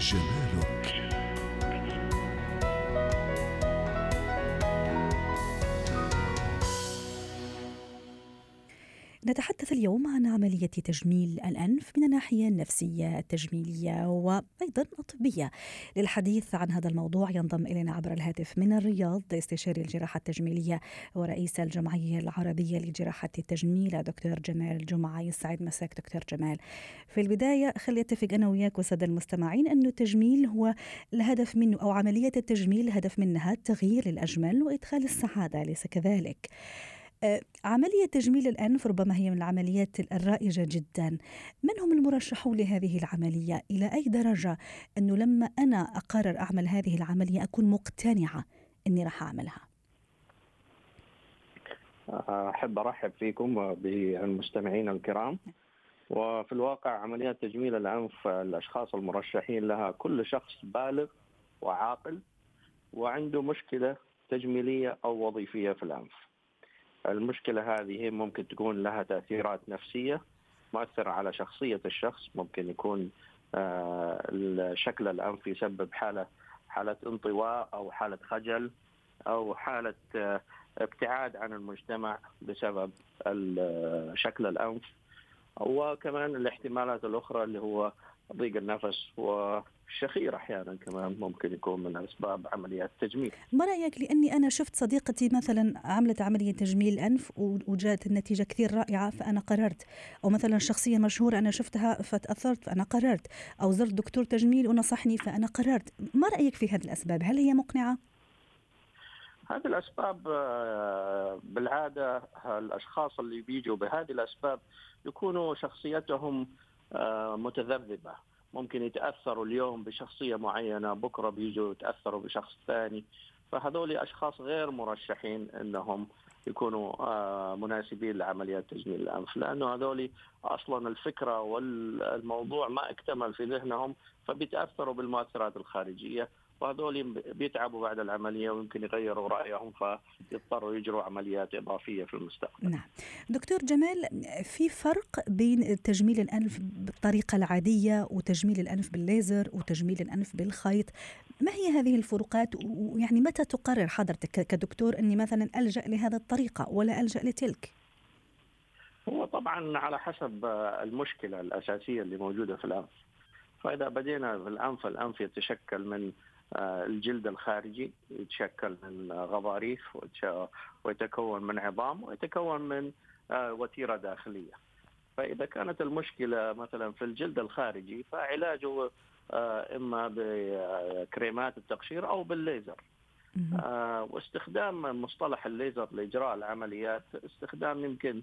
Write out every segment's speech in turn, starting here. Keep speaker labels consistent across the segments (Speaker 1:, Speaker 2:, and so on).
Speaker 1: Shalom. نتحدث اليوم عن عملية تجميل الأنف من الناحية النفسية التجميلية وأيضا الطبية. للحديث عن هذا الموضوع ينضم إلينا عبر الهاتف من الرياض استشاري الجراحة التجميلية ورئيس الجمعية العربية لجراحة التجميل دكتور جمال جمعة. يسعد مساك دكتور جمال. في البداية خلي أتفق أنا وياك وسادة المستمعين أنه التجميل هو الهدف منه أو عملية التجميل الهدف منها تغيير الأجمل وإدخال السعادة أليس كذلك؟ عملية تجميل الأنف ربما هي من العمليات الرائجة جدا. من هم المرشحون لهذه العملية؟ إلى أي درجة أنه لما أنا أقرر أعمل هذه العملية أكون مقتنعة أني راح أعملها؟
Speaker 2: أحب أرحب فيكم بالمستمعين الكرام. وفي الواقع عمليات تجميل الأنف الأشخاص المرشحين لها كل شخص بالغ وعاقل وعنده مشكلة تجميلية أو وظيفية في الأنف. المشكلة هذه ممكن تكون لها تأثيرات نفسية مؤثرة على شخصية الشخص ممكن يكون آه، شكل الأنف يسبب حالة حالة انطواء أو حالة خجل أو حالة آه، ابتعاد عن المجتمع بسبب شكل الأنف. وكمان الاحتمالات الأخرى اللي هو ضيق النفس والشخير أحيانا كمان ممكن يكون من أسباب عمليات التجميل.
Speaker 1: ما رأيك لأني أنا شفت صديقتي مثلا عملت عملية تجميل أنف وجاءت النتيجة كثير رائعة فأنا قررت أو مثلا شخصية مشهورة أنا شفتها فتاثرت فأنا قررت أو زرت دكتور تجميل ونصحني فأنا قررت، ما رأيك في هذه الأسباب؟ هل هي مقنعة؟
Speaker 2: هذه الأسباب آه، بالعادة الأشخاص اللي بيجوا بهذه الأسباب يكونوا شخصيتهم متذبذبة. ممكن يتأثروا اليوم بشخصية معينة بكرة بيجوا يتأثروا بشخص ثاني. فهذول أشخاص غير مرشحين إنهم يكونوا آه، مناسبين لعمليات تجميل الأنف لأنه هذول أصلا الفكرة والموضوع ما اكتمل في ذهنهم فبيتأثروا بالمؤثرات الخارجية. وهذول بيتعبوا بعد العملية ويمكن يغيروا رأيهم فيضطروا يجروا عمليات إضافية في المستقبل.
Speaker 1: نعم. دكتور جمال في فرق بين تجميل الأنف بالطريقة العادية وتجميل الأنف بالليزر وتجميل الأنف بالخيط، ما هي هذه الفروقات ويعني متى تقرر حضرتك كدكتور أني مثلا ألجأ لهذه الطريقة ولا ألجأ لتلك؟
Speaker 2: هو طبعا على حسب المشكلة الأساسية اللي موجودة في الأنف. فإذا بدينا في الأنف الأنف يتشكل من الجلد الخارجي يتشكل من غضاريف ويتكون من عظام ويتكون من آه، وتيرة داخلية. فإذا كانت المشكلة مثلا في الجلد الخارجي فعلاجه آه، إما بكريمات التقشير أو بالليزر. واستخدام مصطلح الليزر لإجراء العمليات استخدام يمكن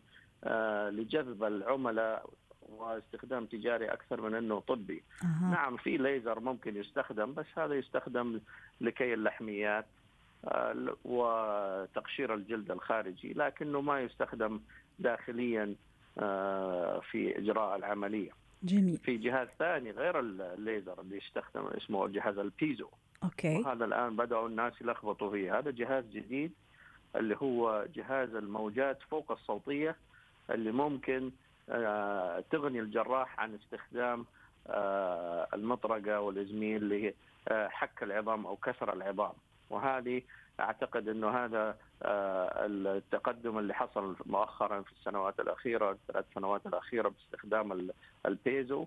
Speaker 2: لجذب العملاء واستخدام تجاري أكثر من إنه طبي. أه. نعم في ليزر ممكن يستخدم بس هذا يستخدم لكي اللحميات آه، وتقشير الجلد الخارجي لكنه ما يستخدم داخليا آه، في إجراء العملية.
Speaker 1: جميل.
Speaker 2: في جهاز ثاني غير الليزر اللي يستخدم اسمه جهاز ال
Speaker 1: piezo. okay.
Speaker 2: وهذا الآن بدأوا الناس يلخبطوا فيه، هذا جهاز جديد اللي هو جهاز الموجات فوق الصوتية اللي ممكن تغني الجراح عن استخدام آه، المطرقة والإزميل لحك العظام أو كسر العظام. وهذه أعتقد إنه هذا آه، التقدم اللي حصل مؤخرا في السنوات الأخيرة الثلاث سنوات الأخيرة باستخدام البيزو.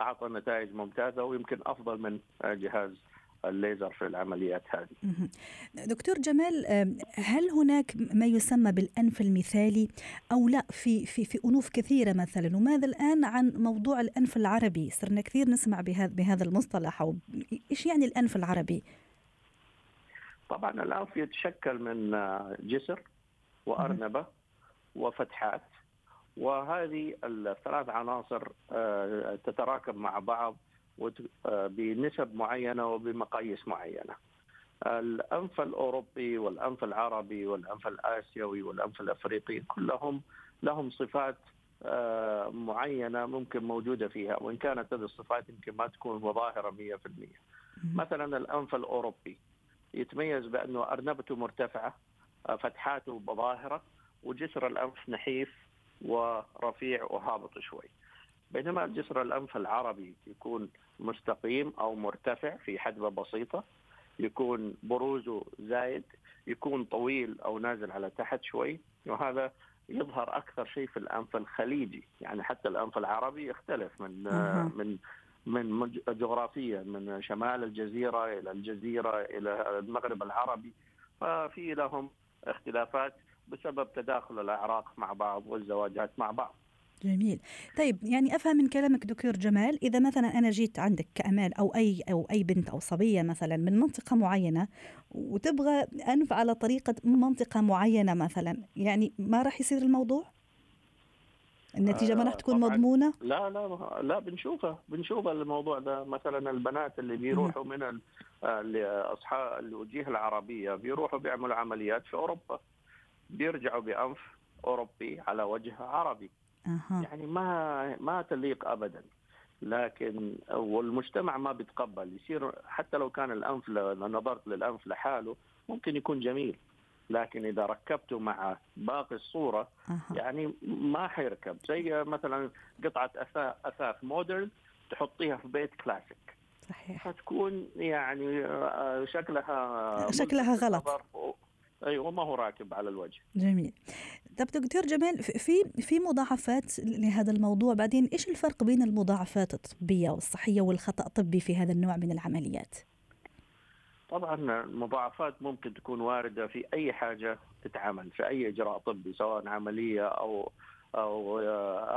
Speaker 2: أعطى نتائج ممتازة ويمكن أفضل من جهاز الليزر في العمليات هذه.
Speaker 1: دكتور جمال هل هناك ما يسمى بالأنف المثالي أو لا في في في أنوف كثيرة مثلا وماذا الآن عن موضوع الأنف العربي؟ صرنا كثير نسمع بهذا بهذا المصطلح أو إيش يعني الأنف العربي؟
Speaker 2: طبعا الأنف يتشكل من آه، جسر وأرنبة وفتحات وهذه الثلاث عناصر آه، تتراكب مع بعض بنسب معينة وبمقاييس معينة. الأنف الأوروبي والأنف العربي والأنف الآسيوي والأنف الأفريقي كلهم لهم صفات آه، معينة ممكن موجودة فيها وإن كانت هذه الصفات يمكن ما تكون ظاهره 100%. مثلا الأنف الأوروبي يتميز بأنه أرنبته مرتفعة آه، فتحاته ظاهره وجسر الأنف نحيف ورفيع وهابط شوي. بينما جسر الأنف العربي يكون مستقيم أو مرتفع في حدبه بسيطة يكون بروزه زايد يكون طويل أو نازل على تحت شوي وهذا يظهر أكثر شيء في الأنف الخليجي يعني حتى الأنف العربي يختلف من. من من جغرافيا من شمال الجزيرة إلى الجزيرة إلى المغرب العربي ففي لهم اختلافات بسبب تداخل الأعراق مع بعض والزواجات مع بعض.
Speaker 1: جميل. طيب يعني أفهم من كلامك دكتور جمال إذا مثلا أنا جيت عندك كأمال أو أي أو أي بنت أو صبية مثلا من منطقة معينة وتبغى أنف على طريقة منطقة معينة مثلا يعني ما راح يصير الموضوع؟ النتيجة ما راح آه، تكون مضمونة؟
Speaker 2: لا لا لا بنشوفها بنشوف الموضوع ده. مثلا البنات اللي بيروحوا من اصحاب الوجيه العربية بيروحوا بيعملوا عمليات في أوروبا بيرجعوا بأنف أوروبي على وجه عربي. أه. يعني ما ما تليق ابدا. لكن والمجتمع ما بيتقبل. يصير حتى لو كان الانف نظرت للانف لحاله ممكن يكون جميل. لكن إذا ركبته مع باقي الصورة أه. يعني ما حيركب. زي مثلا قطعة اثاث أثاث مودرن تحطيها في بيت كلاسيك. صحيح. فتكون يعني آه، شكلها
Speaker 1: شكلها غلط.
Speaker 2: أيوه ما هو راكب على الوجه.
Speaker 1: جميل. طب دكتور جمال في في مضاعفات لهذا الموضوع بعدين إيش الفرق بين المضاعفات الطبية والصحية والخطأ الطبي في هذا النوع من العمليات؟
Speaker 2: طبعا المضاعفات ممكن تكون واردة في أي حاجة تتعمل في أي إجراء طبي سواء عملية أو أو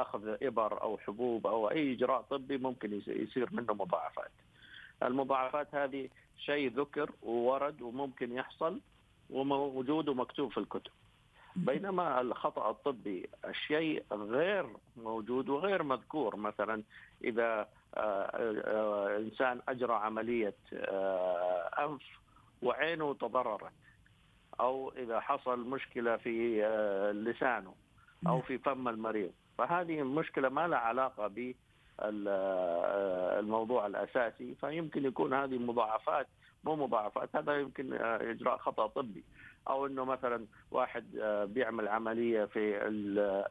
Speaker 2: أخذ إبر أو حبوب أو أي إجراء طبي ممكن يصير منه مضاعفات. المضاعفات هذه شيء ذكر وورد وممكن يحصل وموجود ومكتوب في الكتب. بينما الخطأ الطبي الشيء غير موجود وغير مذكور. مثلا إذا آه، آه، إنسان أجرى عملية آه، أنف وعينه تضررت أو إذا حصل مشكلة في لسانه أو في فم المريض. فهذه المشكلة ما لها علاقة ب الموضوع الأساسي. فيمكن يكون هذه مضاعفات مو مضاعفات هذا يمكن إجراء خطأ طبي. أو إنه مثلا واحد بيعمل عملية في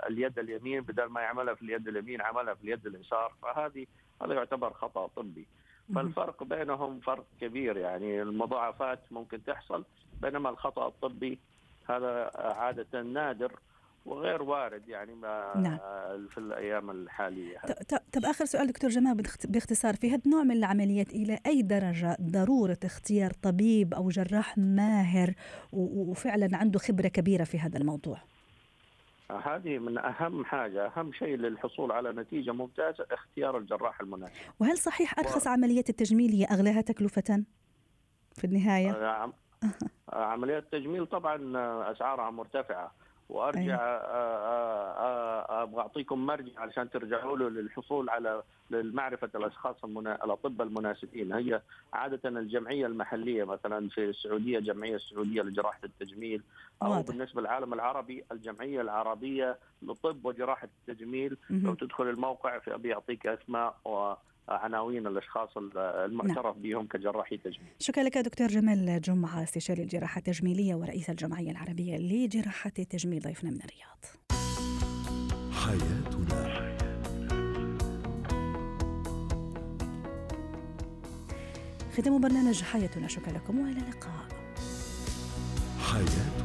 Speaker 2: اليد اليمين بدل ما يعملها في اليد اليمين عملها في اليد اليسار. فهذه هذا يعتبر خطأ طبي. فالفرق بينهم فرق كبير يعني. المضاعفات ممكن تحصل بينما الخطأ الطبي هذا عادة نادر. وغير وارد يعني ما نعم. في الأيام الحالية.
Speaker 1: طب آخر سؤال دكتور جمال باختصار في هذا النوع من العمليات إلى أي درجة ضرورة اختيار طبيب أو جراح ماهر وفعلا عنده خبرة كبيرة في هذا الموضوع؟
Speaker 2: هذه من أهم حاجة أهم شيء للحصول على نتيجة ممتازة اختيار الجراح المناسب.
Speaker 1: وهل صحيح أرخص و... عمليات التجميل هي أغلاها تكلفة في النهاية؟
Speaker 2: آه، عمليات التجميل طبعا أسعارها مرتفعة. وأرجع أيوة. أبغى أعطيكم مرجع علشان ترجعوا له للحصول على معرفه الأشخاص المنا... الأطباء المناسبين هي عادة الجمعية المحلية مثلا في السعودية الجمعيه السعودية لجراحة التجميل أو واضح. بالنسبة للعالم العربي الجمعية العربية لطب وجراحة التجميل لو تدخل الموقع بيعطيك أسماء و عناوين الأشخاص المعترف نعم. بهم كجراحي تجميل.
Speaker 1: شكرا لك دكتور جمال جمعة استشاري الجراحة التجميلية ورئيس الجمعية العربية لجراحة التجميل ضيفنا من الرياض. حياتنا ختام برنامج حياتنا شكرا لكم وإلى اللقاء. حياتنا